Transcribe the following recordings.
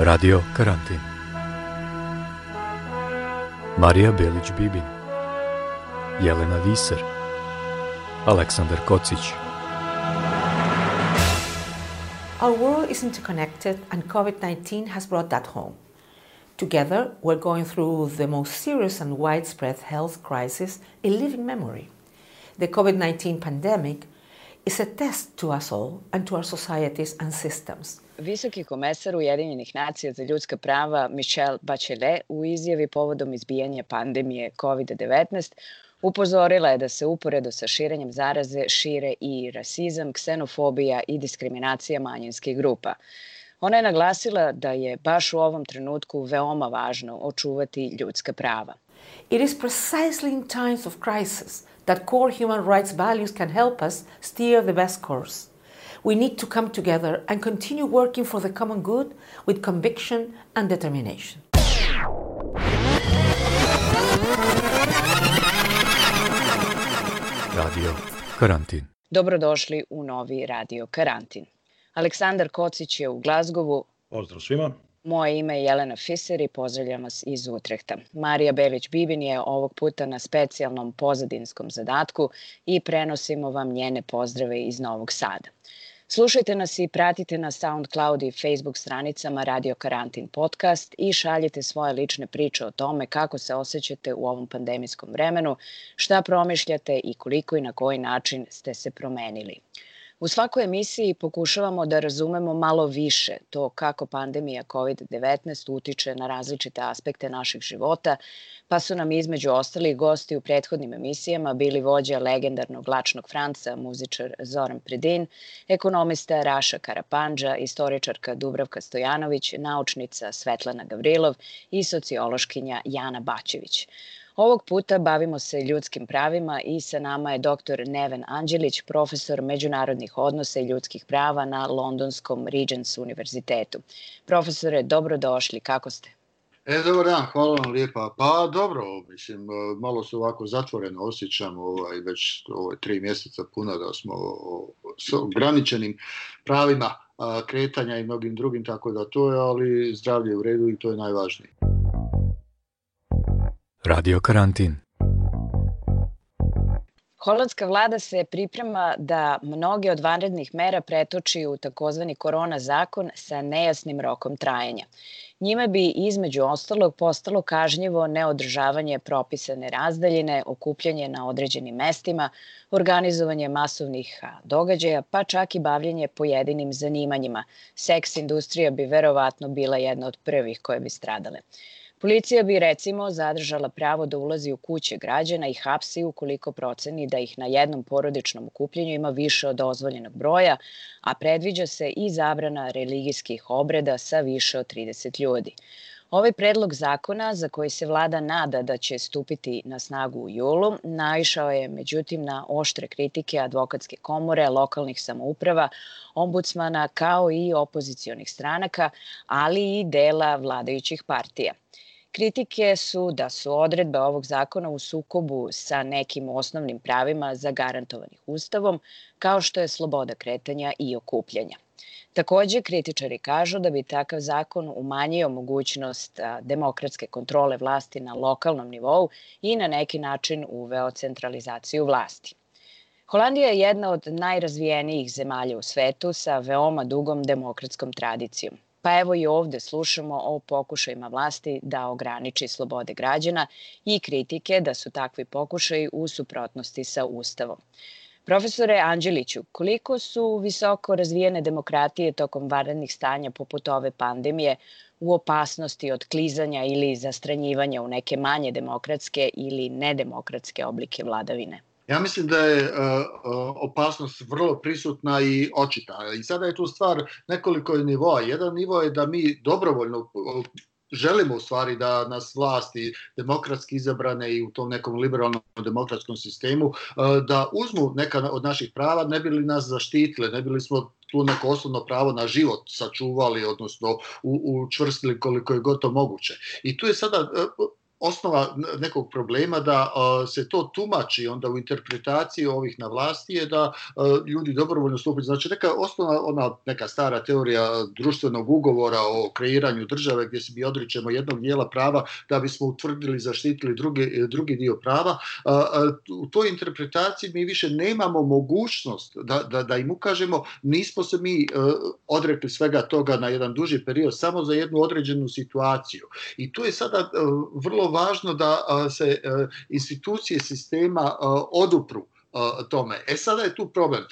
Radio Karantin Marija Belić-Bibin Jelena Viser Aleksandar Kocić Our world is interconnected and COVID-19 has brought that home. Together, we're going through the most serious and widespread health crisis in living memory. The COVID 19 pandemic is a test to us all and to our societies and systems. Visoki komesar Ujedinjenih nacija za ljudska prava Michelle Bachelet u izjavi povodom izbijanja pandemije COVID-19 upozorila je da se uporedo sa širenjem zaraze šire i rasizam, ksenofobija i diskriminacija manjinskih grupa. Ona je naglasila da je baš u ovom trenutku veoma važno očuvati ljudska prava. It is precisely in times of crisis that core human rights values can help us steer the best course. We need to come together and continue working for the common good with conviction and determination. Radio Karantin Dobrodošli u novi Radio Karantin. Aleksandar Kocić je u Glazgovu. Pozdrav svima. Moje ime je Jelena Fiser i pozdravljam vas iz Utrehta. Marija Belić-Bibin je ovog puta na specijalnom pozadinskom zadatku i prenosimo vam njene pozdrave iz Novog Sada. Slušajte nas i pratite na SoundCloud i Facebook stranicama Radio Karantin podcast i šaljite svoje lične priče o tome kako se osjećate u ovom pandemijskom vremenu, šta promišljate i koliko i na koji način ste se promenili. U svakoj emisiji pokušavamo da razumemo malo više to kako pandemija COVID-19 utiče na različite aspekte naših života, pa su nam između ostalih gosti u prethodnim emisijama bili vođa legendarnog Lačnog Franca, muzičar Zoran Predin, ekonomista Raša Karapanđa, istoričarka Dubravka Stojanović, naučnica Svetlana Gavrilov i sociološkinja Jana Baćević. Ovog puta bavimo se ljudskim pravima i sa nama je dr. Neven Anđelić, profesor međunarodnih odnosa i ljudskih prava na Londonskom Regents univerzitetu. Profesore, dobrodošli, kako ste? E, dobar dan, hvala vam lijepa. Pa dobro, mislim, malo se ovako zatvoreno osjećam, ovaj, već ovaj, tri mjeseca puna da smo s ograničenim pravima kretanja i mnogim drugim, tako da to je, ali zdravlje u redu i to je najvažnije. Radio Karantin Holandska vlada se priprema da mnoge od vanrednih mera pretoči u takozvani korona zakon sa nejasnim rokom trajanja. Njime bi između ostalog postalo kažnjivo neodržavanje propisane razdaljine, okupljanje na određenim mestima, organizovanje masovnih događaja, pa čak i bavljanje pojedinim zanimanjima. Seks industrija bi verovatno bila jedna od prvih koje bi stradale. Policija bi recimo zadržala pravo da ulazi u kuće građana i hapsi ukoliko proceni da ih na jednom porodičnom okupljenju ima više od dozvoljenog broja, a predviđa se i zabrana religijskih obreda sa više od 30 ljudi. Ovaj predlog zakona, za koji se vlada nada da će stupiti na snagu u julu, naišao je međutim na oštre kritike advokatske komore, lokalnih samouprava, ombudsmana kao i opozicionih stranaka, ali i dela vladajućih partija. Kritike su da su odredbe ovog zakona u sukobu sa nekim osnovnim pravima zagarantovanih Ustavom, kao što je sloboda kretanja i okupljanja. Takođe, kritičari kažu da bi takav zakon umanjio mogućnost demokratske kontrole vlasti na lokalnom nivou i na neki način uveo centralizaciju vlasti. Holandija je jedna od najrazvijenijih zemalja u svetu sa veoma dugom demokratskom tradicijom. Pa evo i ovde slušamo o pokušajima vlasti da ograniči slobode građana i kritike da su takvi pokušaji u suprotnosti sa Ustavom. Profesore Anđeliću, koliko su visoko razvijene demokratije tokom vanrednih stanja poput ove pandemije u opasnosti od klizanja ili zastranjivanja u neke manje demokratske ili nedemokratske oblike vladavine? Ja mislim da je opasnost vrlo prisutna i očita. I sada je tu stvar nekoliko nivoa. Jedan nivo je da mi dobrovoljno želimo u stvari da nas vlasti demokratski izabrane i u tom nekom liberalnom demokratskom sistemu da uzmu neka od naših prava ne bi li nas zaštitile, ne bi li smo tu neko osnovno pravo na život sačuvali, odnosno učvrstili koliko je gotovo moguće. I tu je sada osnova nekog problema da se to tumači onda u interpretaciji ovih na vlasti je da ljudi dobrovoljno stupaju. Znači neka osnova, ona neka stara teorija društvenog ugovora o kreiranju države gdje se mi odričemo jednog dijela prava da bismo utvrdili, zaštitili drugi, drugi dio prava. U toj interpretaciji mi više nemamo mogućnost da, da, da im ukažemo, nismo se mi odrekli svega toga na jedan duži period, samo za jednu određenu situaciju. I tu je sada vrlo važno da se institucije sistema odupru tome. E sada je tu problem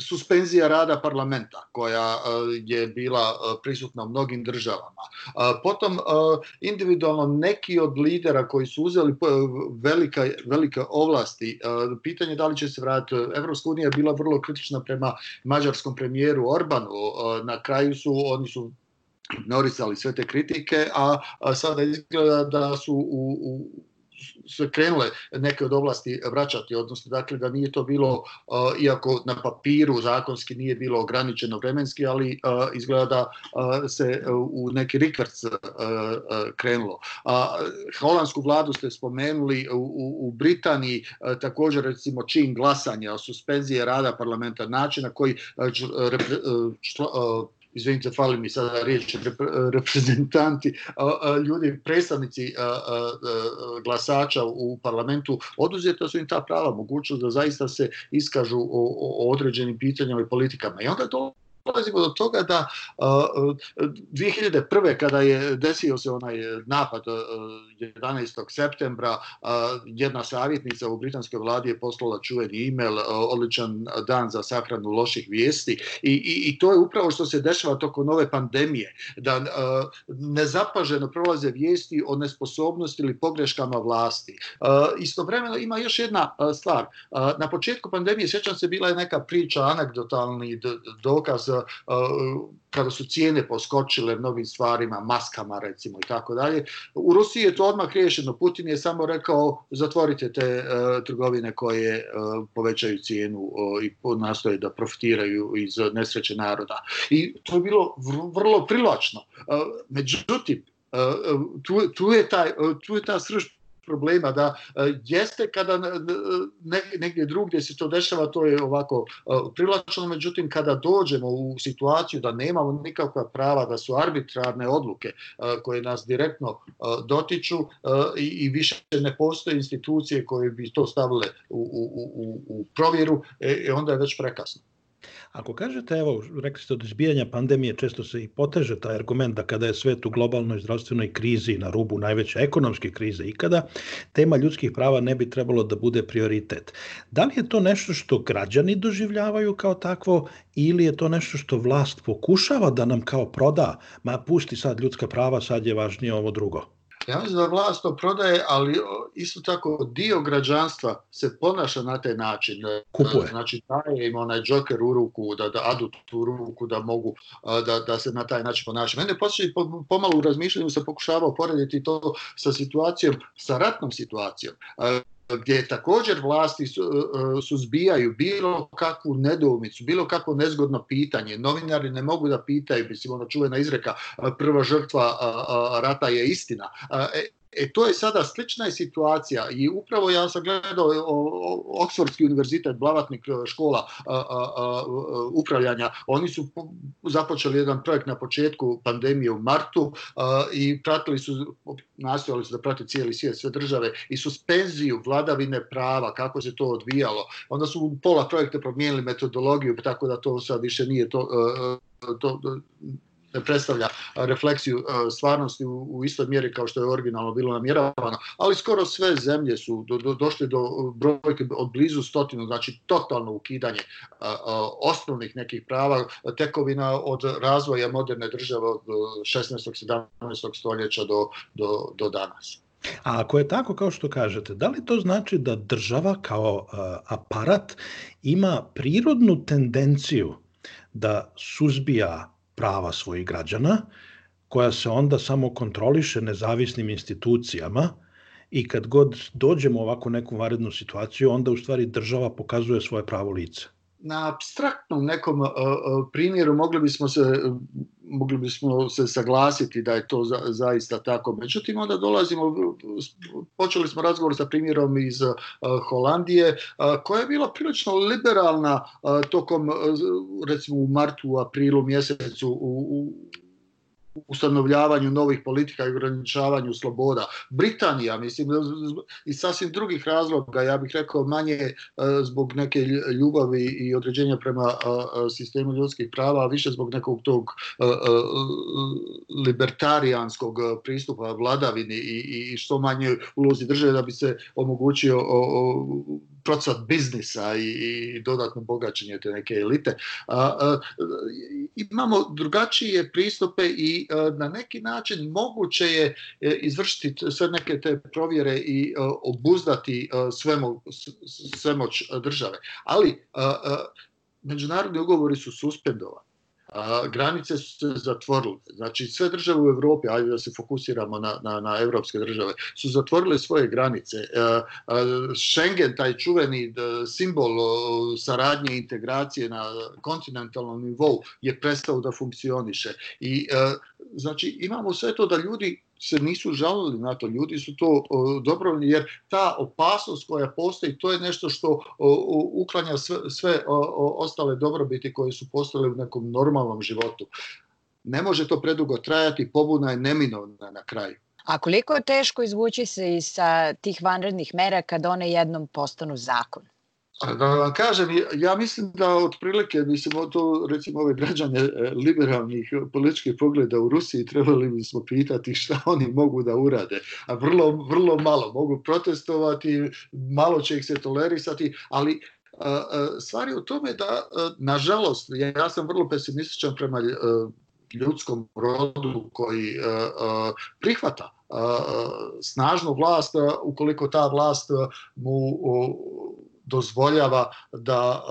suspenzija rada parlamenta koja je bila prisutna u mnogim državama. Potom individualno neki od lidera koji su uzeli velika, velike ovlasti, pitanje da li će se vratiti, Evropska unija je bila vrlo kritična prema mađarskom premijeru Orbanu, na kraju su, oni su ignorisali sve te kritike, a, a sada izgleda da su u, u se krenule neke od oblasti vraćati, odnosno dakle da nije to bilo, uh, iako na papiru zakonski nije bilo ograničeno vremenski, ali uh, izgleda da uh, se u neki rikvrc krenulo. Holandsku vladu ste spomenuli, u, u Britaniji također recimo čin glasanja o suspenzije rada parlamenta, načina koji repre, izvinite, fali mi sada riječ, reprezentanti, ljudi, predstavnici glasača u parlamentu, oduzeta su im ta prava, mogućnost da zaista se iskažu o, o određenim pitanjama i politikama. I onda to dolazimo do toga da uh, 2001. kada je desio se onaj napad uh, 11. septembra, uh, jedna savjetnica u britanskoj vladi je poslala čuveni e-mail, odličan dan za sahranu loših vijesti I, i, i to je upravo što se dešava tokom nove pandemije, da nezapaženo prolaze vijesti o nesposobnosti ili pogreškama vlasti. Istovremeno ima još jedna stvar. Na početku pandemije, sjećam se, bila je neka priča, anegdotalni dokaz kada su cijene poskočile mnogim stvarima, maskama recimo i tako dalje. U Rusiji je to odmah riješeno. Putin je samo rekao zatvorite te uh, trgovine koje uh, povećaju cijenu uh, i nastoje da profitiraju iz nesreće naroda. I to je bilo vrlo privlačno. Međutim, tu, tu, je taj, tu je ta srž problema da e, jeste kada negdje drugdje se to dešava to je ovako e, privlačno međutim kada dođemo u situaciju da nemamo nikakva prava da su arbitrarne odluke e, koje nas direktno dotiču i više ne postoje institucije koje bi to stavile u, u, u, u provjeru e, onda je već prekasno. Ako kažete, evo, rekli ste od izbijanja pandemije, često se i poteže taj argument da kada je svet u globalnoj zdravstvenoj krizi, na rubu najveće ekonomske krize ikada, tema ljudskih prava ne bi trebalo da bude prioritet. Da li je to nešto što građani doživljavaju kao takvo ili je to nešto što vlast pokušava da nam kao proda, ma pusti sad ljudska prava, sad je važnije ovo drugo? Ja mislim da vlast to prodaje, ali isto tako dio građanstva se ponaša na taj način. Kupuje. Znači daje im onaj džoker u ruku, da, da adut u ruku, da mogu da, da se na taj način ponaša. Mene poslije pomalo u razmišljanju se pokušavao porediti to sa situacijom, sa ratnom situacijom gdje također vlasti su, e, suzbijaju bilo kakvu nedoumicu, bilo kakvo nezgodno pitanje. Novinari ne mogu da pitaju, mislim, ona čuvena izreka, prva žrtva rata je istina. E, E to je sada slična situacija i upravo ja sam gledao Oxfordski univerzitet, blavatnik e, škola a, upravljanja, oni su započeli jedan projekt na početku pandemije u martu i pratili su, nastojali su da prate cijeli svijet, sve države i suspenziju vladavine prava, kako se to odvijalo. Onda su pola projekta promijenili metodologiju, tako da to sad više nije to, e, to ne predstavlja refleksiju e, stvarnosti u, u istoj mjeri kao što je originalno bilo namjeravano, ali skoro sve zemlje su do, do, došle do brojke od blizu stotinu, znači totalno ukidanje a, osnovnih nekih prava, tekovina od razvoja moderne države od 16. 17. stoljeća do, do, do danas. A ako je tako kao što kažete, da li to znači da država kao aparat ima prirodnu tendenciju da suzbija prava svojih građana, koja se onda samo kontroliše nezavisnim institucijama i kad god dođemo u ovako neku varednu situaciju, onda u stvari država pokazuje svoje pravo lice na abstraktnom nekom uh, primjeru mogli bismo se mogli bismo se saglasiti da je to za, zaista tako. Međutim, onda dolazimo, počeli smo razgovor sa primjerom iz uh, Holandije, uh, koja je bila prilično liberalna tokom, recimo u martu, aprilu mjesecu u, u ustanovljavanju novih politika i ograničavanju sloboda. Britanija, mislim, iz sasvim drugih razloga, ja bih rekao manje e, zbog neke ljubavi i određenja prema e, e, sistemu ljudskih prava, a više zbog nekog tog libertarijanskog pristupa vladavini i što manje ulozi države da bi se omogućio procvat biznisa i, i dodatno bogaćenje te neke elite. A, a, imamo drugačije pristupe i a, na neki način moguće je e, izvršiti sve neke te provjere i a, obuzdati a, svemo, svemoć države. Ali a, a, međunarodni ugovori su suspendovani a, granice su se zatvorile. Znači sve države u Evropi, ajde da se fokusiramo na, na, na evropske države, su zatvorile svoje granice. A, a, Schengen, taj čuveni simbol saradnje i integracije na kontinentalnom nivou je prestao da funkcioniše. I znači imamo sve to da ljudi se nisu žalili na to, ljudi su to dobrovoljni, jer ta opasnost koja postoji, to je nešto što uklanja sve, sve ostale dobrobiti koje su postale u nekom normalnom životu. Ne može to predugo trajati, pobuna je neminovna na kraju. A koliko je teško izvući se iz tih vanrednih mera kad one jednom postanu zakon? Da vam kažem, ja mislim da otprilike, mislim, to recimo ove građane e, liberalnih političkih pogleda u Rusiji trebali bismo pitati šta oni mogu da urade. A vrlo, vrlo malo. Mogu protestovati, malo će ih se tolerisati, ali stvar je u tome da, nažalost, ja sam vrlo pesimističan prema ljudskom rodu koji prihvata snažnu vlast ukoliko ta vlast mu dozvoljava da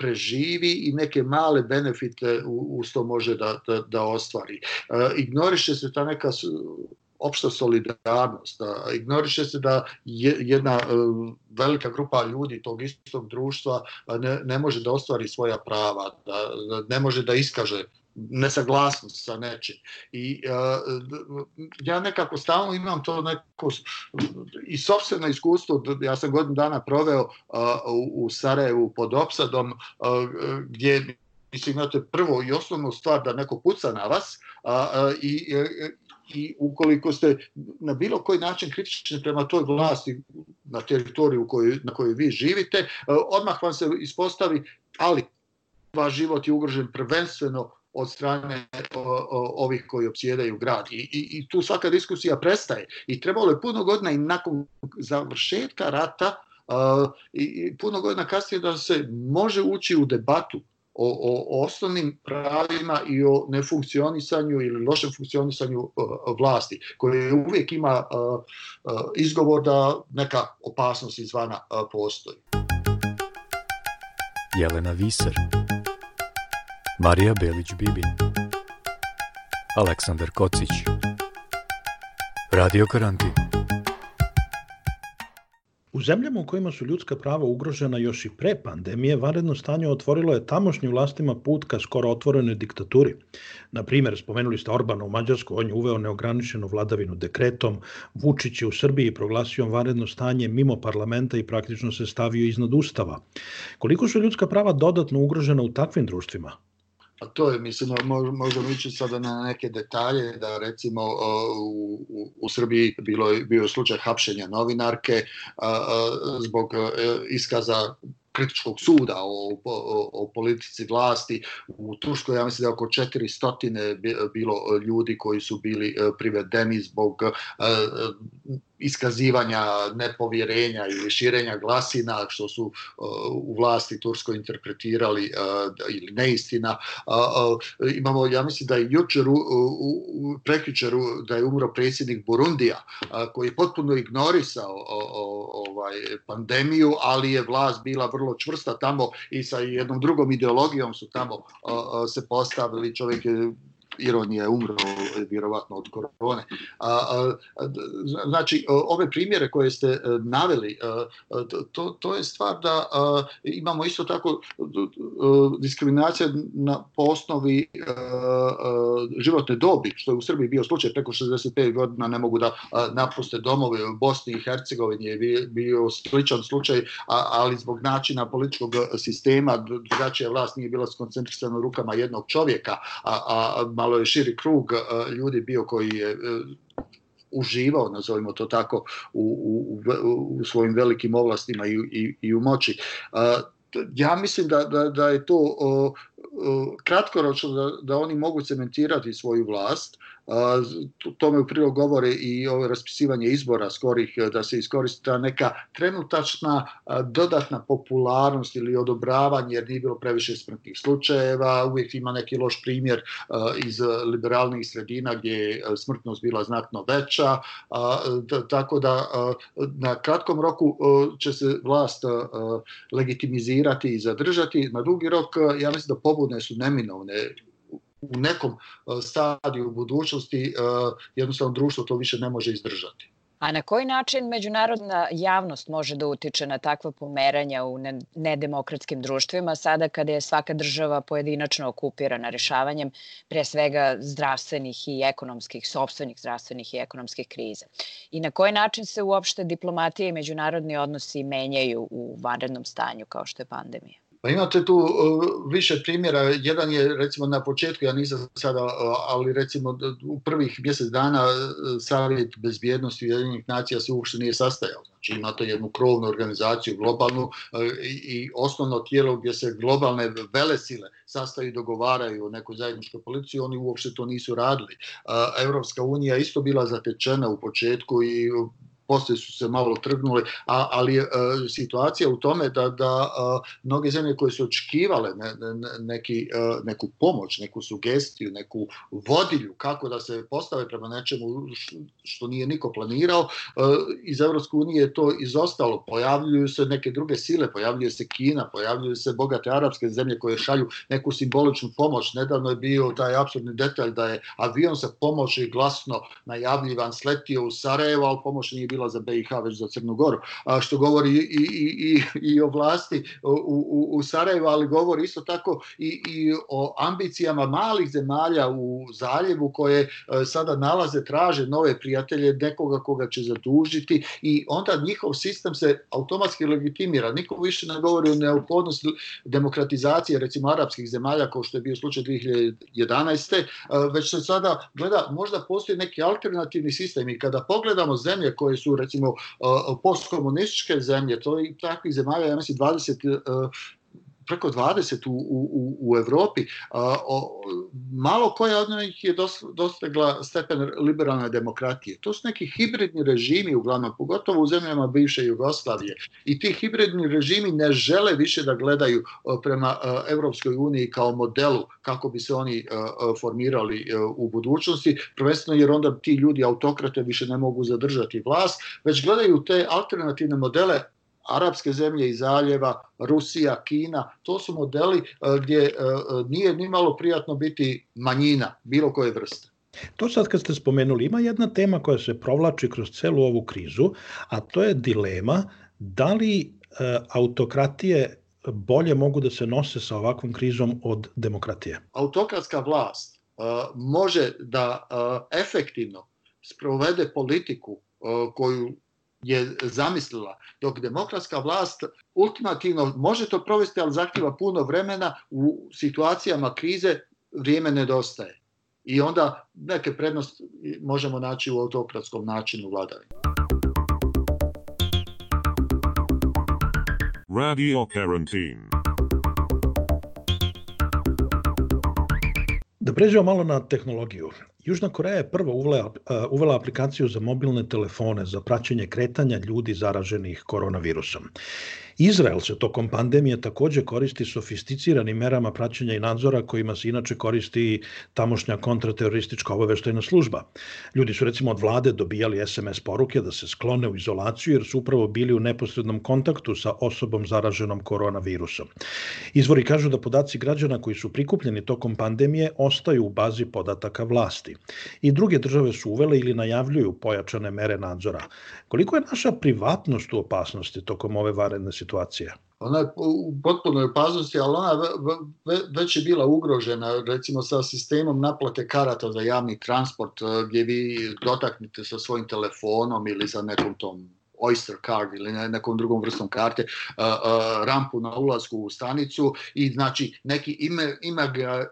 preživi i neke male benefite uz to može da, da, da ostvari. Ignoriše se ta neka opšta solidarnost. Ignoriše se da jedna velika grupa ljudi tog istog društva ne, ne može da ostvari svoja prava, da, ne može da iskaže nesaglasnost sa nečim. I uh, ja nekako stalno imam to neko i sobstveno iskustvo, ja sam godinu dana proveo uh, u, u Sarajevu pod opsadom, uh, gdje mislim, imate prvo i osnovnu stvar da neko puca na vas uh, i, i ukoliko ste na bilo koji način kritični prema toj vlasti na teritoriju koju, na kojoj vi živite, odmah vam se ispostavi, ali vaš život je ugrožen prvenstveno od strane ovih koji opsjedaju grad. I, i, tu svaka diskusija prestaje. I trebalo je puno godina i nakon završetka rata i, i puno godina kasnije da se može ući u debatu o, osnovnim pravima i o nefunkcionisanju ili lošem funkcionisanju vlasti, koje uvijek ima uh, izgovor da neka opasnost izvana postoji. Jelena Viser Marija Belić-Bibin Aleksandar Kocić Radio Karantin U zemljama u kojima su ljudska prava ugrožena još i pre pandemije, vanredno stanje otvorilo je tamošnjim vlastima put ka skoro otvorenoj diktaturi. Na primjer, spomenuli ste Orbana u Mađarsku, on je uveo neograničenu vladavinu dekretom, Vučić je u Srbiji proglasio vanredno stanje mimo parlamenta i praktično se stavio iznad ustava. Koliko su ljudska prava dodatno ugrožena u takvim društvima? A to je, mislim, možemo ići sada na neke detalje, da recimo u, u, u Srbiji bilo, bio slučaj hapšenja novinarke a, a, zbog a, e, iskaza kritičkog suda o, o, o politici vlasti. U Turskoj, ja mislim da je oko 400 bilo ljudi koji su bili e, privedeni zbog iskazivanja nepovjerenja ili širenja glasina što su u vlasti Turskoj interpretirali ili neistina. Imamo, ja mislim da je jučer prekjučeru da je umro predsjednik Burundija koji je potpuno ignorisao ovaj pandemiju, ali je vlast bila vrlo čvrsta tamo i sa jednom drugom ideologijom su tamo se postavili čovjek je ironija je umro vjerovatno od korone. Znači, ove primjere koje ste e, naveli, e, to, to je stvar da imamo isto tako diskriminacija na, po osnovi e, životne dobi, što je u Srbiji bio slučaj, preko 65 godina ne mogu da napuste domove u Bosni i Hercegovini je bio sličan slučaj, ali zbog načina političkog sistema drugačija vlast nije bila skoncentrisana rukama jednog čovjeka, a, a malo je širi krug ljudi bio koji je e, uživao, nazovimo to tako, u, u, u svojim velikim ovlastima i, i, i u moći. Ja mislim da, da, da je to kratkoročno da, da oni mogu cementirati svoju vlast, tome u prilog govore i ovo raspisivanje izbora skorih da se iskoristi ta neka trenutačna dodatna popularnost ili odobravanje jer nije bilo previše smrtnih slučajeva, uvijek ima neki loš primjer iz liberalnih sredina gdje je smrtnost bila znatno veća, tako da na kratkom roku će se vlast legitimizirati i zadržati, na dugi rok ja mislim da pobudne su neminovne u nekom e, stadiju budućnosti e, jednostavno društvo to više ne može izdržati. A na koji način međunarodna javnost može da utiče na takva pomeranja u nedemokratskim društvima sada kada je svaka država pojedinačno okupirana rešavanjem pre svega zdravstvenih i ekonomskih, sobstvenih zdravstvenih i ekonomskih kriza? I na koji način se uopšte diplomatija i međunarodni odnosi menjaju u vanrednom stanju kao što je pandemija? Pa imate tu više primjera. Jedan je recimo na početku, ja nisam sada, ali recimo u prvih mjesec dana e, Savjet bezbjednosti Ujedinjenih nacija se uopšte nije sastajao. Znači imate jednu krovnu organizaciju globalnu e, i osnovno tijelo gdje se globalne velesile sastaju i dogovaraju o nekoj zajedničkoj policiji, oni uopšte to nisu radili. Europska unija isto bila zatečena u početku i poslije su se malo trgnuli, a, ali je situacija u tome da, da a, mnoge zemlje koje su očekivale ne, ne, neki, a, neku pomoć, neku sugestiju, neku vodilju kako da se postave prema nečemu što nije niko planirao, iz Evropske unije je to izostalo. Pojavljuju se neke druge sile, pojavljuje se Kina, pojavljuju se bogate arapske zemlje koje šalju neku simboličnu pomoć. Nedavno je bio taj absurdni detalj da je avion sa pomoći glasno najavljivan sletio u Sarajevo, ali pomoć nije bila bila za BiH, već za Crnu Goru, a što govori i, i, i, i o vlasti u, u, u Sarajevu, ali govori isto tako i, i o ambicijama malih zemalja u zaljevu koje e, sada nalaze, traže nove prijatelje, nekoga koga će zadužiti i onda njihov sistem se automatski legitimira. Niko više ne govori o neophodnosti demokratizacije, recimo, arapskih zemalja, kao što je bio slučaj 2011. E, već se sada gleda, možda postoji neki alternativni sistem i kada pogledamo zemlje koje su su recimo postkomunističke zemlje, to je takvih zemalja, ja mislim 20 preko 20 u, u, u Evropi, a, o, malo koja od njih je dos, dostegla stepen liberalne demokratije. To su neki hibridni režimi, uglavnom, pogotovo u zemljama bivše Jugoslavije. I ti hibridni režimi ne žele više da gledaju prema Evropskoj uniji kao modelu kako bi se oni formirali u budućnosti, prvenstveno jer onda ti ljudi autokrate više ne mogu zadržati vlast, već gledaju te alternativne modele arapske zemlje iz zaljeva, Rusija, Kina, to su modeli e, gdje e, nije ni malo prijatno biti manjina bilo koje vrste. To sad kad ste spomenuli, ima jedna tema koja se provlači kroz celu ovu krizu, a to je dilema da li e, autokratije bolje mogu da se nose sa ovakvom krizom od demokratije? Autokratska vlast može da efektivno sprovede politiku koju je zamislila, dok demokratska vlast ultimativno može to provesti, ali zahtjeva puno vremena u situacijama krize, vrijeme nedostaje. I onda neke prednosti možemo naći u autokratskom načinu vladavine. Radio Quarantine. Da pređemo malo na tehnologiju. Južna Koreja je prva uvela, uvela aplikaciju za mobilne telefone za praćenje kretanja ljudi zaraženih koronavirusom. Izrael se tokom pandemije takođe koristi sofisticiranim merama praćenja i nadzora kojima se inače koristi tamošnja kontrateroristička obaveštajna služba. Ljudi su recimo od vlade dobijali SMS poruke da se sklone u izolaciju jer su upravo bili u neposrednom kontaktu sa osobom zaraženom koronavirusom. Izvori kažu da podaci građana koji su prikupljeni tokom pandemije ostaju u bazi podataka vlasti. I druge države su uvele ili najavljuju pojačane mere nadzora. Koliko je naša privatnost u opasnosti tokom ove varedne situacije? Situacija? Ona je u potpunoj opasnosti, ali ona već je bila ugrožena recimo sa sistemom naplate karata za javni transport gdje vi dotaknete sa svojim telefonom ili za nekom tom Oyster card ili nekom drugom vrstom karte uh, uh, rampu na ulazku u stanicu i znači neki ime, imag,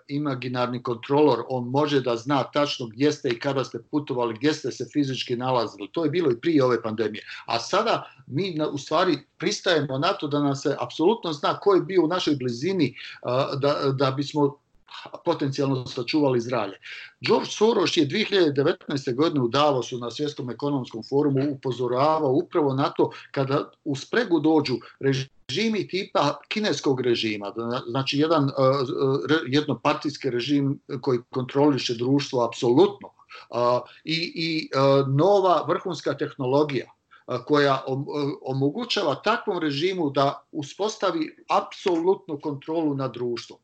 imaginarni kontrolor on može da zna tačno gdje ste i kada ste putovali, gdje ste se fizički nalazili. To je bilo i prije ove pandemije. A sada mi na, u stvari pristajemo na to da nam se apsolutno zna ko je bio u našoj blizini uh, da, da bismo potencijalno sačuvali zdravlje. George Soros je 2019. godine u Davosu na Svjetskom ekonomskom forumu upozoravao upravo na to kada u spregu dođu režimi tipa kineskog režima, znači jedan jednopartijski režim koji kontroliše društvo apsolutno i, i nova vrhunska tehnologija koja omogućava takvom režimu da uspostavi apsolutnu kontrolu nad društvom.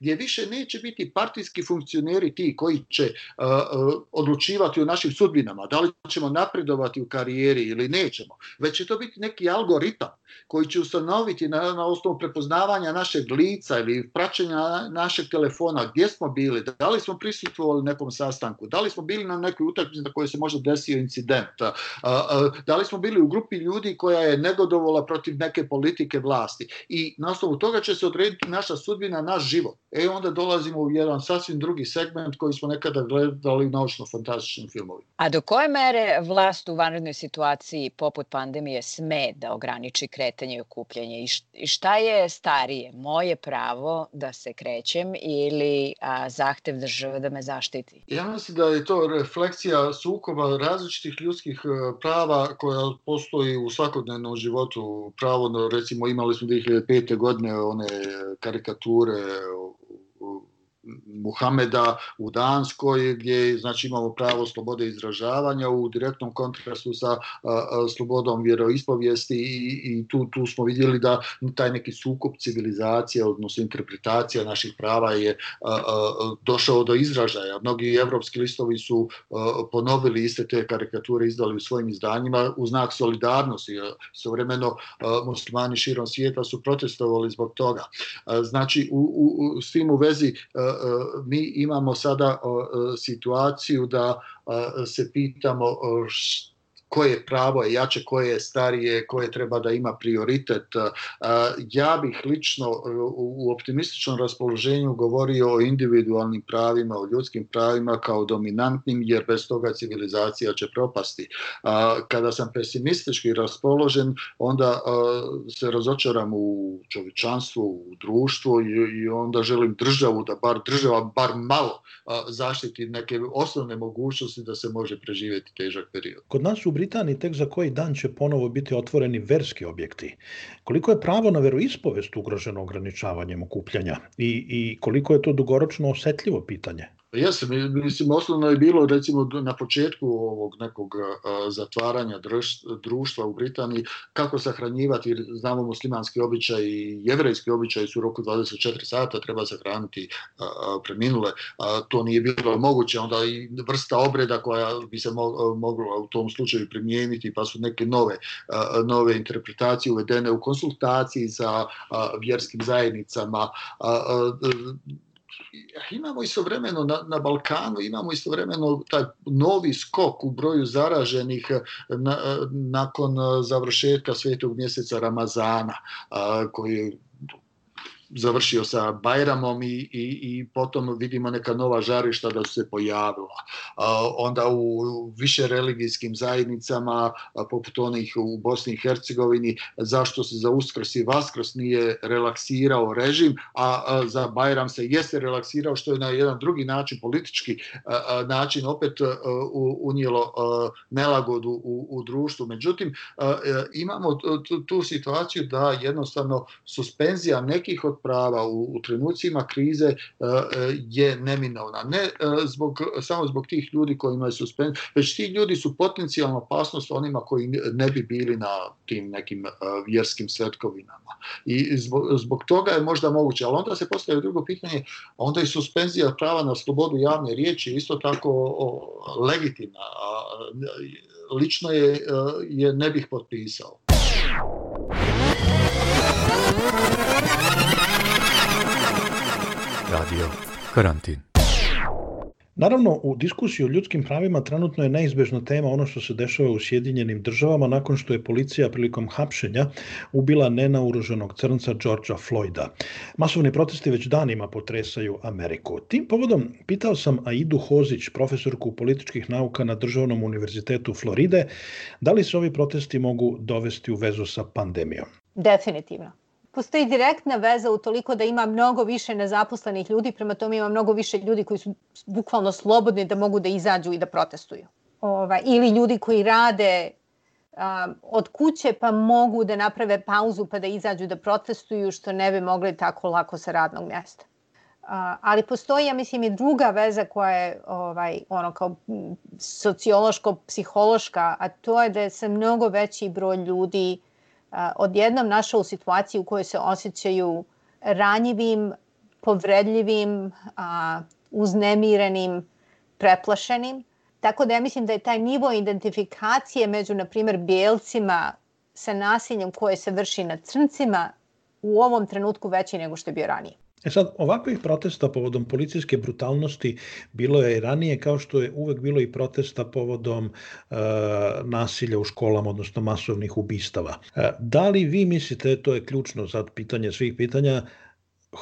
Gdje više neće biti partijski funkcioneri ti koji će odlučivati o našim sudbinama, da li ćemo napredovati u karijeri ili nećemo, već će to biti neki algoritam koji će ustanoviti na, na osnovu prepoznavanja našeg lica ili praćenja našeg telefona, gdje smo bili, da li smo prisutvovali nekom sastanku, da li smo bili na nekoj utakmici na kojoj se možda desio incident, da li smo bili u grupi ljudi koja je negodovala protiv neke politike vlasti i na osnovu toga će se odrediti naša sudbina, naš život. E onda dolazimo u jedan sasvim drugi segment koji smo nekada gledali naučno-fantastičnim filmovima. A do koje mere vlast u vanrednoj situaciji poput pandemije sme da ograniči kretanje i okupljanje i šta je starije, moje pravo da se krećem ili a, zahtev države da me zaštiti? Ja mislim da je to refleksija sukoba različitih ljudskih e, prava koja postoji u svakodnevnom životu pravo, recimo imali smo 2005. godine one karikature Muhameda u Danskoj gdje znači imamo pravo slobode izražavanja u direktnom kontrastu sa slobodom vjeroispovijesti i, i tu, tu smo vidjeli da taj neki sukup civilizacije odnosno interpretacija naših prava je došao do izražaja. Mnogi evropski listovi su ponovili iste te karikature izdali u svojim izdanjima u znak solidarnosti. Sovremeno muslimani širom svijeta su protestovali zbog toga. Znači u, u, s tim u vezi mi imamo sada situaciju da se pitamo koje pravo je jače, koje je starije, koje treba da ima prioritet. Ja bih lično u optimističnom raspoloženju govorio o individualnim pravima, o ljudskim pravima kao dominantnim, jer bez toga civilizacija će propasti. Kada sam pesimistički raspoložen, onda se razočaram u čovječanstvu, u društvu i onda želim državu da bar država bar malo zaštiti neke osnovne mogućnosti da se može preživjeti težak period. Kod nas u Britaniji tek za koji dan će ponovo biti otvoreni verski objekti. Koliko je pravo na veroispovest ugroženo ograničavanjem okupljanja i, i koliko je to dugoročno osetljivo pitanje? Jeste, mislim, osnovno je bilo recimo na početku ovog nekog zatvaranja društva u Britaniji kako sahranjivati, znamo muslimanski običaj i jevrejski običaj su u roku 24 sata treba sahraniti preminule, to nije bilo moguće, onda i vrsta obreda koja bi se mogla u tom slučaju primijeniti, pa su neke nove, nove interpretacije uvedene u konsultaciji sa vjerskim zajednicama, imamo istovremeno na, na Balkanu, imamo istovremeno taj novi skok u broju zaraženih na, nakon završetka svetog mjeseca Ramazana, a, koji završio sa Bajramom i, i, i potom vidimo neka nova žarišta da su se pojavila. Onda u više religijskim zajednicama, poput onih u Bosni i Hercegovini, zašto se za Uskrs i Vaskrs nije relaksirao režim, a za Bajram se jeste relaksirao, što je na jedan drugi način, politički način opet unijelo nelagodu u, u društvu. Međutim, imamo tu, tu situaciju da jednostavno suspenzija nekih od prava u, u trenucima krize je neminovna. Ne zbog, samo zbog tih ljudi kojima je suspenzija, već ti ljudi su potencijalna opasnost onima koji ne bi bili na tim nekim vjerskim svetkovinama. I zbog, zbog toga je možda moguće, ali onda se postavlja drugo pitanje, onda i suspenzija prava na slobodu javne riječi isto tako legitimna. Lično je, je ne bih potpisao. Radio Karantin. Naravno, u diskusiji o ljudskim pravima trenutno je neizbežna tema ono što se dešava u Sjedinjenim državama nakon što je policija prilikom hapšenja ubila nenauruženog crnca Georgea Floyda. Masovni protesti već danima potresaju Ameriku. Tim povodom pitao sam Aidu Hozić, profesorku političkih nauka na Državnom univerzitetu Floride, da li se ovi protesti mogu dovesti u vezu sa pandemijom. Definitivno postoji direktna veza u toliko da ima mnogo više nezaposlenih ljudi, prema tome ima mnogo više ljudi koji su bukvalno slobodni da mogu da izađu i da protestuju. Ova, ili ljudi koji rade um, od kuće pa mogu da naprave pauzu pa da izađu da protestuju što ne bi mogli tako lako sa radnog mjesta. Uh, ali postoji, ja mislim, i druga veza koja je ovaj, ono kao sociološko-psihološka, a to je da je se mnogo veći broj ljudi odjednom našao u situaciji u kojoj se osjećaju ranjivim, povredljivim, uznemirenim, preplašenim. Tako da ja mislim da je taj nivo identifikacije među, na primjer, bijelcima sa nasiljem koje se vrši na crncima u ovom trenutku veći nego što je bio ranije. E sad, ovakvih protesta povodom policijske brutalnosti bilo je i ranije, kao što je uvek bilo i protesta povodom e, nasilja u školama, odnosno masovnih ubistava. E, da li vi mislite, to je ključno sad pitanje svih pitanja,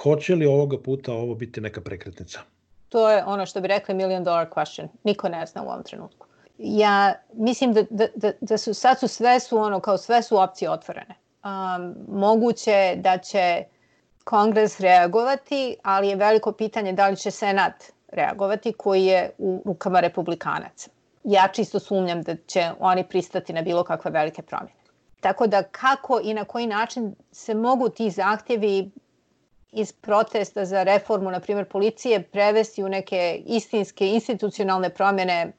hoće li ovoga puta ovo biti neka prekretnica? To je ono što bi rekli million dollar question. Niko ne zna u ovom trenutku. Ja mislim da, da, da, da su sad su sve su ono kao sve su opcije otvorene. Um, moguće da će kongres reagovati, ali je veliko pitanje da li će senat reagovati koji je u rukama republikanaca. Ja čisto sumnjam da će oni pristati na bilo kakve velike promjene. Tako da kako i na koji način se mogu ti zahtjevi iz protesta za reformu, na primjer, policije, prevesti u neke istinske institucionalne promjene,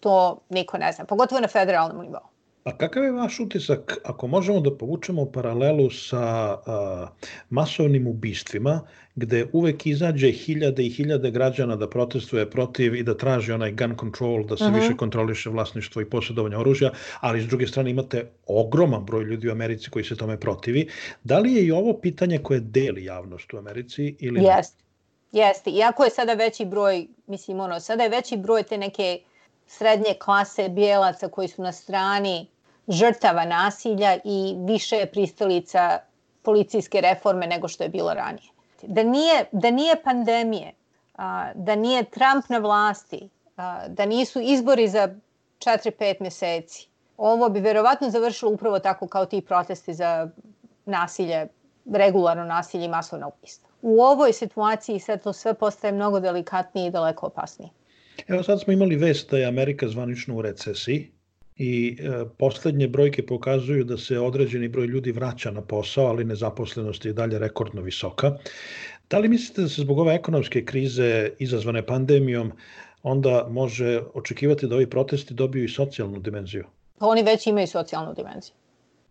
to niko ne zna, pogotovo na federalnom nivou. A kakav je vaš utisak, ako možemo da povučemo paralelu sa a, masovnim ubistvima, gde uvek izađe hiljade i hiljade građana da protestuje protiv i da traži onaj gun control, da se uh. -huh. više kontroliše vlasništvo i posjedovanje oružja, ali s druge strane imate ogroman broj ljudi u Americi koji se tome protivi. Da li je i ovo pitanje koje deli javnost u Americi? Ili Jeste. Jeste. Iako je sada veći broj, mislim, ono, sada je veći broj te neke srednje klase bijelaca koji su na strani žrtava nasilja i više je pristalica policijske reforme nego što je bilo ranije. Da nije, da nije pandemije, da nije Trump na vlasti, da nisu izbori za 4-5 mjeseci, ovo bi verovatno završilo upravo tako kao ti protesti za nasilje, regularno nasilje i masovna ubistva. U ovoj situaciji sad to sve postaje mnogo delikatnije i daleko opasnije. Evo sad smo imali vest da je Amerika zvanično u recesiji i e, poslednje brojke pokazuju da se određeni broj ljudi vraća na posao, ali nezaposlenost je dalje rekordno visoka. Da li mislite da se zbog ove ekonomske krize izazvane pandemijom onda može očekivati da ovi protesti dobiju i socijalnu dimenziju? Pa oni već imaju socijalnu dimenziju.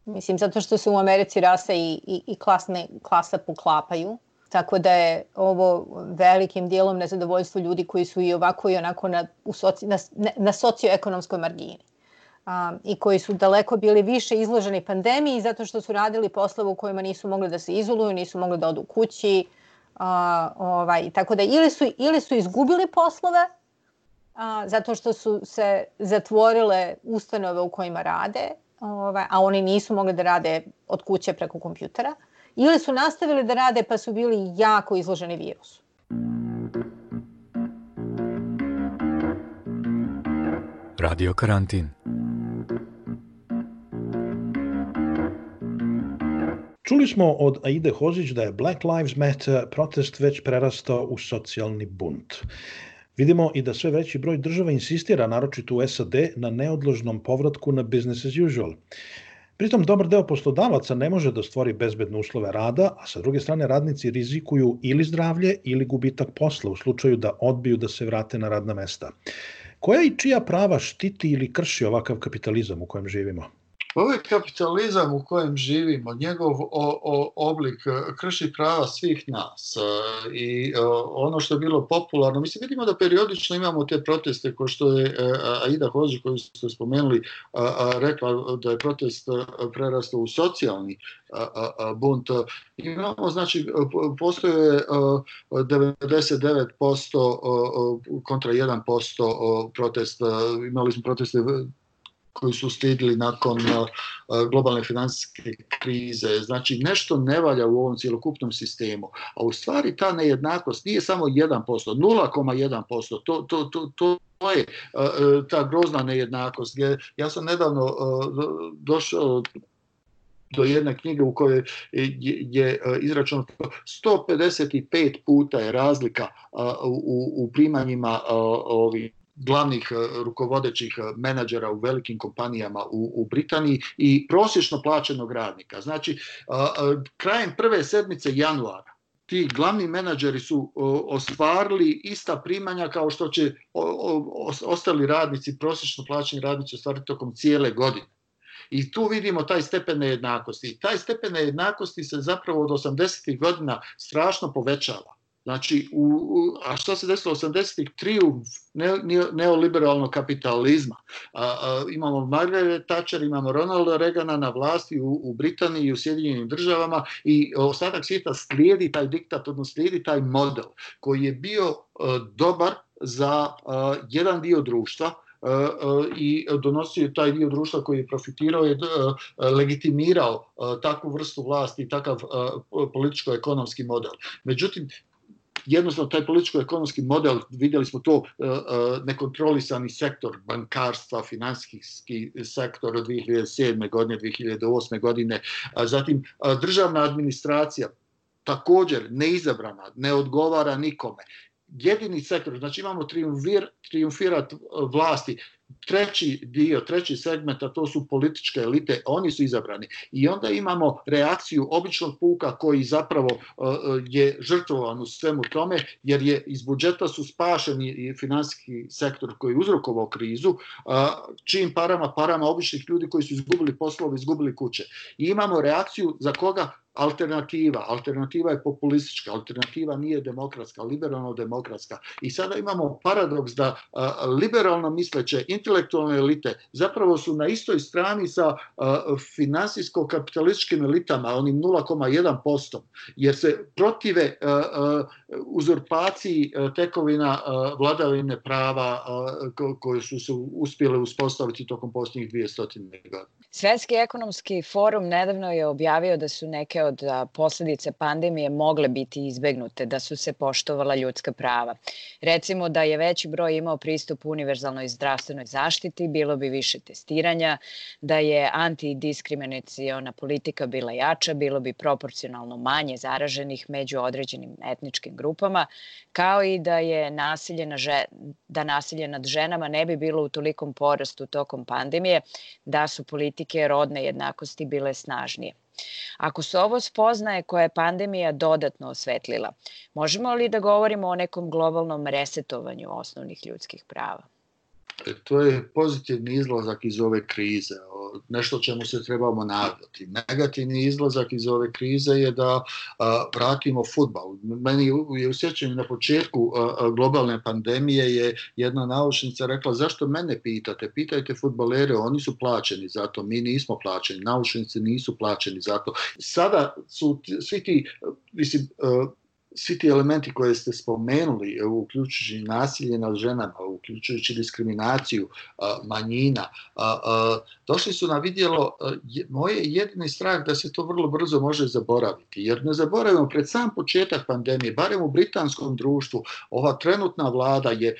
Mislim, zato što se u Americi rase i, i, i klasne, klasa poklapaju Tako da je ovo velikim dijelom nezadovoljstvo ljudi koji su i ovako i onako na, u soci, na, na socioekonomskoj margini. Um, I koji su daleko bili više izloženi pandemiji zato što su radili poslove u kojima nisu mogli da se izoluju, nisu mogli da odu kući. Uh, ovaj, tako da ili su, ili su izgubili poslove uh, zato što su se zatvorile ustanove u kojima rade, ovaj, a oni nisu mogli da rade od kuće preko kompjutera ili su nastavili da rade pa su bili jako izloženi virusu. Radio karantin. Čuli smo od Aide Hozić da je Black Lives Matter protest već prerastao u socijalni bunt. Vidimo i da sve veći broj država insistira, naročito u SAD, na neodložnom povratku na business as usual. Pritom, dobar deo poslodavaca ne može da stvori bezbedne uslove rada, a sa druge strane radnici rizikuju ili zdravlje ili gubitak posla u slučaju da odbiju da se vrate na radna mesta. Koja i čija prava štiti ili krši ovakav kapitalizam u kojem živimo? Ovaj kapitalizam u kojem živimo, njegov o, o, oblik e, krši prava svih nas e, i o, e, ono što je bilo popularno, mislim vidimo da periodično imamo te proteste ko što je Aida Hođi koju ste spomenuli rekla da je protest prerastao u socijalni bunt. Imamo, znači, postoje 99% kontra 1% protest, imali smo proteste koji su slijedili nakon globalne finansijske krize. Znači, nešto ne valja u ovom cjelokupnom sistemu. A u stvari ta nejednakost nije samo 1%, 0,1%. To, to, to, to je ta grozna nejednakost. Ja sam nedavno došao do jedne knjige u kojoj je izračeno 155 puta je razlika u, u primanjima ovih glavnih e, rukovodećih e, menadžera u velikim kompanijama u, u Britaniji i prosječno plaćenog radnika. Znači, krajem prve sedmice januara ti glavni menadžeri su ostvarili ista primanja kao što će ostali radnici, prosječno plaćeni radnici ostvariti tokom cijele godine. I tu vidimo taj stepen nejednakosti. I taj stepen nejednakosti se zapravo od 80. godina strašno povećava. Znači, u, a što se desilo 80-ih? Trijumf ne, neoliberalnog kapitalizma. A, a, imamo Margaret Thatcher, imamo Ronalda Reagana na vlasti u, u Britaniji i u Sjedinjenim državama i ostatak svijeta slijedi taj diktat, odnosno slijedi taj model koji je bio a, dobar za a, jedan dio društva, i donosio taj dio društva koji je profitirao je legitimirao takvu vrstu vlasti i takav političko-ekonomski model. Međutim, jednostavno taj političko-ekonomski model, vidjeli smo to, e, e, nekontrolisani sektor bankarstva, finansijski sektor od 2007. godine, 2008. godine, zatim državna administracija, također neizabrana, ne odgovara nikome. Jedini sektor, znači imamo triumvir, triumfirat vlasti, treći dio, treći segment, a to su političke elite, oni su izabrani. I onda imamo reakciju običnog puka koji zapravo uh, je žrtvovan u svemu tome, jer je iz budžeta su spašeni i finansijski sektor koji je uzrokovao krizu, uh, čim parama, parama običnih ljudi koji su izgubili poslove, izgubili kuće. I imamo reakciju za koga alternativa. Alternativa je populistička, alternativa nije demokratska, liberalno-demokratska. I sada imamo paradoks da liberalno misleće intelektualne elite zapravo su na istoj strani sa finansijsko-kapitalističkim elitama, onim 0,1%, jer se protive uzurpaciji tekovina vladavine prava koje su se uspjele uspostaviti tokom posljednjih 200 godina. Svetski ekonomski forum nedavno je objavio da su neke od posledice pandemije mogle biti izbegnute, da su se poštovala ljudska prava. Recimo da je veći broj imao pristup univerzalnoj zdravstvenoj zaštiti, bilo bi više testiranja, da je antidiskriminacijona politika bila jača, bilo bi proporcionalno manje zaraženih među određenim etničkim grupama, kao i da je nasilje, na že, da nasilje nad ženama ne bi bilo u tolikom porastu tokom pandemije, da su politike rodne jednakosti bile snažnije. Ako su ovo spoznaje koje je pandemija dodatno osvetlila, možemo li da govorimo o nekom globalnom resetovanju osnovnih ljudskih prava? E, to je pozitivni izlazak iz ove krize, nešto čemu se trebamo nadati. Negativni izlazak iz ove krize je da vratimo futbal. Meni je usjećanje na početku globalne pandemije je jedna naučnica rekla zašto mene pitate? Pitajte futbalere, oni su plaćeni za to, mi nismo plaćeni, naučnici nisu plaćeni za to. Sada su svi ti, mislim, svi ti elementi koje ste spomenuli, uključujući nasilje nad ženama, uključujući diskriminaciju manjina, došli su na vidjelo moje jedini strah da se to vrlo brzo može zaboraviti. Jer ne zaboravimo, pred sam početak pandemije, barem u britanskom društvu, ova trenutna vlada je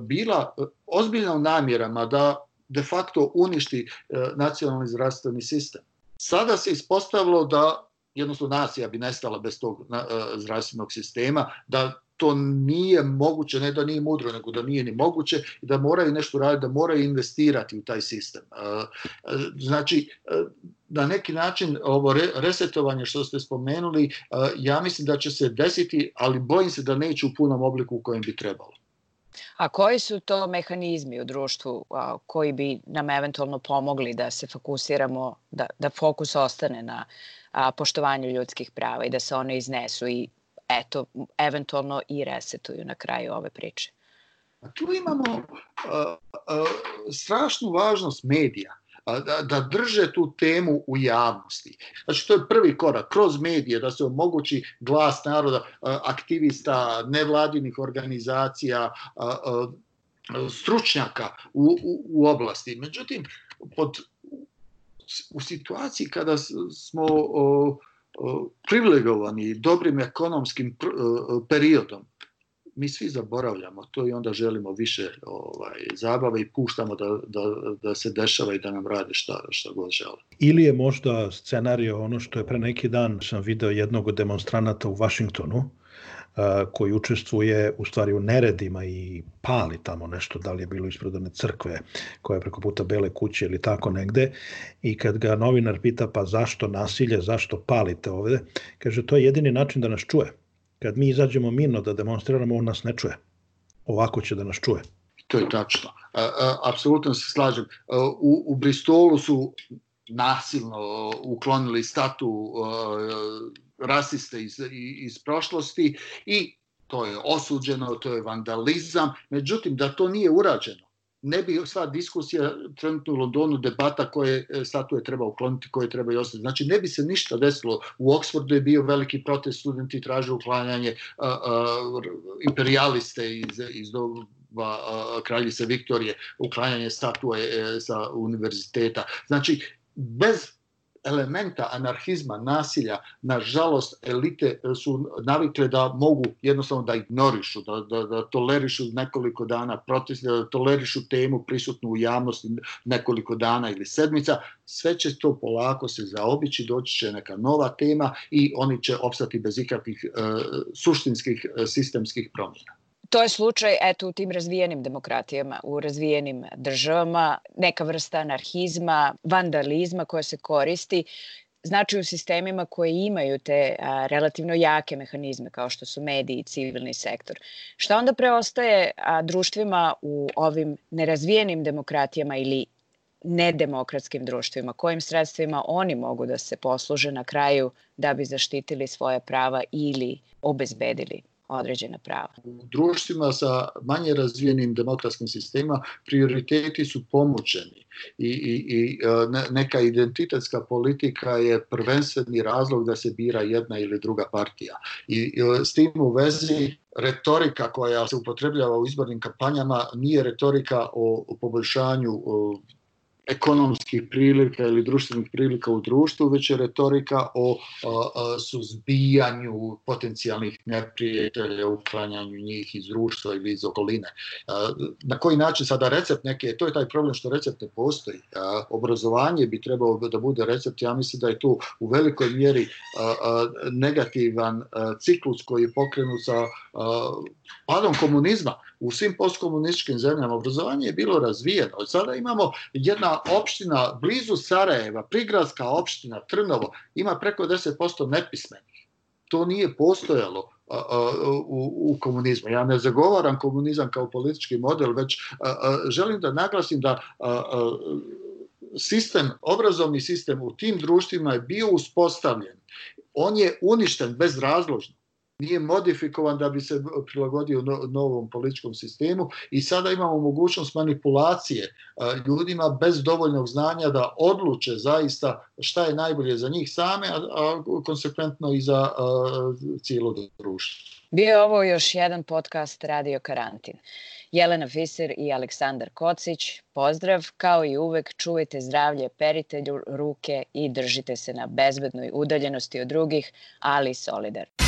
bila ozbiljna u namjerama da de facto uništi nacionalni zdravstveni sistem. Sada se ispostavilo da jednostavno nacija bi nestala bez tog e, zdravstvenog sistema, da to nije moguće, ne da nije mudro, nego da nije ni moguće i da moraju nešto raditi, da moraju investirati u taj sistem. E, e, znači, na neki način ovo resetovanje što ste spomenuli, ja mislim da će se desiti, ali bojim se da neće u punom obliku u kojem bi trebalo. A koji su to mehanizmi u društvu koji bi nam eventualno pomogli da se fokusiramo, da, da fokus ostane na a, poštovanju ljudskih prava i da se one iznesu i eto, eventualno i resetuju na kraju ove priče. A tu imamo a, a, strašnu važnost medija. Da, da drže tu temu u javnosti. Znači, to je prvi korak, kroz medije, da se omogući glas naroda, aktivista, nevladinih organizacija, stručnjaka u, u, u oblasti. Međutim, pod u situaciji kada smo privilegovani dobrim ekonomskim periodom, mi svi zaboravljamo to i onda želimo više ovaj, zabave i puštamo da, da, da se dešava i da nam rade šta, šta god žele. Ili je možda scenario ono što je pre neki dan sam video jednog od demonstranata u Vašingtonu, koji učestvuje u stvari u neredima i pali tamo nešto, da li je bilo ispred one crkve koja je preko puta Bele kuće ili tako negde i kad ga novinar pita pa zašto nasilje, zašto palite ovde, kaže to je jedini način da nas čuje. Kad mi izađemo mirno da demonstriramo, on nas ne čuje. Ovako će da nas čuje. To je tačno. Apsolutno se slažem. U, u Bristolu su nasilno uklonili statu rasiste iz, iz prošlosti i to je osuđeno, to je vandalizam, međutim da to nije urađeno. Ne bi sva diskusija trenutno u Londonu debata koje e, statue treba ukloniti, koje treba i ostati. Znači ne bi se ništa desilo. U Oxfordu je bio veliki protest, studenti traže uklanjanje a, a, imperialiste iz, iz doba kraljice Viktorije, uklanjanje statue e, sa univerziteta. Znači bez elementa anarhizma, nasilja, nažalost, elite su navikle da mogu jednostavno da ignorišu, da, da, da tolerišu nekoliko dana protest, da tolerišu temu prisutnu u javnosti nekoliko dana ili sedmica, sve će to polako se zaobići, doći će neka nova tema i oni će opstati bez ikakvih uh, suštinskih uh, sistemskih promjena. To je slučaj, eto, u tim razvijenim demokratijama, u razvijenim državama, neka vrsta anarhizma, vandalizma koja se koristi, znači u sistemima koji imaju te a, relativno jake mehanizme kao što su mediji i civilni sektor. Šta onda preostaje a, društvima u ovim nerazvijenim demokratijama ili nedemokratskim društvima, kojim sredstvima oni mogu da se posluže na kraju da bi zaštitili svoje prava ili obezbedili određena prava. U društvima sa manje razvijenim demokratskim sistemima prioriteti su pomoćeni i, i, i e, neka identitetska politika je prvenstveni razlog da se bira jedna ili druga partija. I e, s tim u vezi retorika koja se upotrebljava u izbornim kampanjama nije retorika o, o poboljšanju o, ekonomskih prilika ili društvenih prilika u društvu, već je retorika o, o, suzbijanju potencijalnih neprijatelja, uklanjanju njih iz društva ili iz okoline. Na koji način sada recept neke, to je taj problem što recept ne postoji. Obrazovanje bi trebalo da bude recept, ja mislim da je tu u velikoj mjeri negativan ciklus koji je pokrenut sa padom komunizma u svim postkomunističkim zemljama obrazovanje je bilo razvijeno. Sada imamo jedna opština blizu Sarajeva, prigradska opština Trnovo, ima preko 10% nepismenih. To nije postojalo u, komunizmu. Ja ne zagovaram komunizam kao politički model, već želim da naglasim da sistem, obrazovni sistem u tim društvima je bio uspostavljen. On je uništen bezrazložno nije modifikovan da bi se prilagodio novom političkom sistemu i sada imamo mogućnost manipulacije ljudima bez dovoljnog znanja da odluče zaista šta je najbolje za njih same, a konsekventno i za cijelo društvo. Bio je ovo još jedan podcast Radio Karantin. Jelena Fiser i Aleksandar Kocić, pozdrav, kao i uvek čuvajte zdravlje, perite ruke i držite se na bezbednoj udaljenosti od drugih, ali solidarno.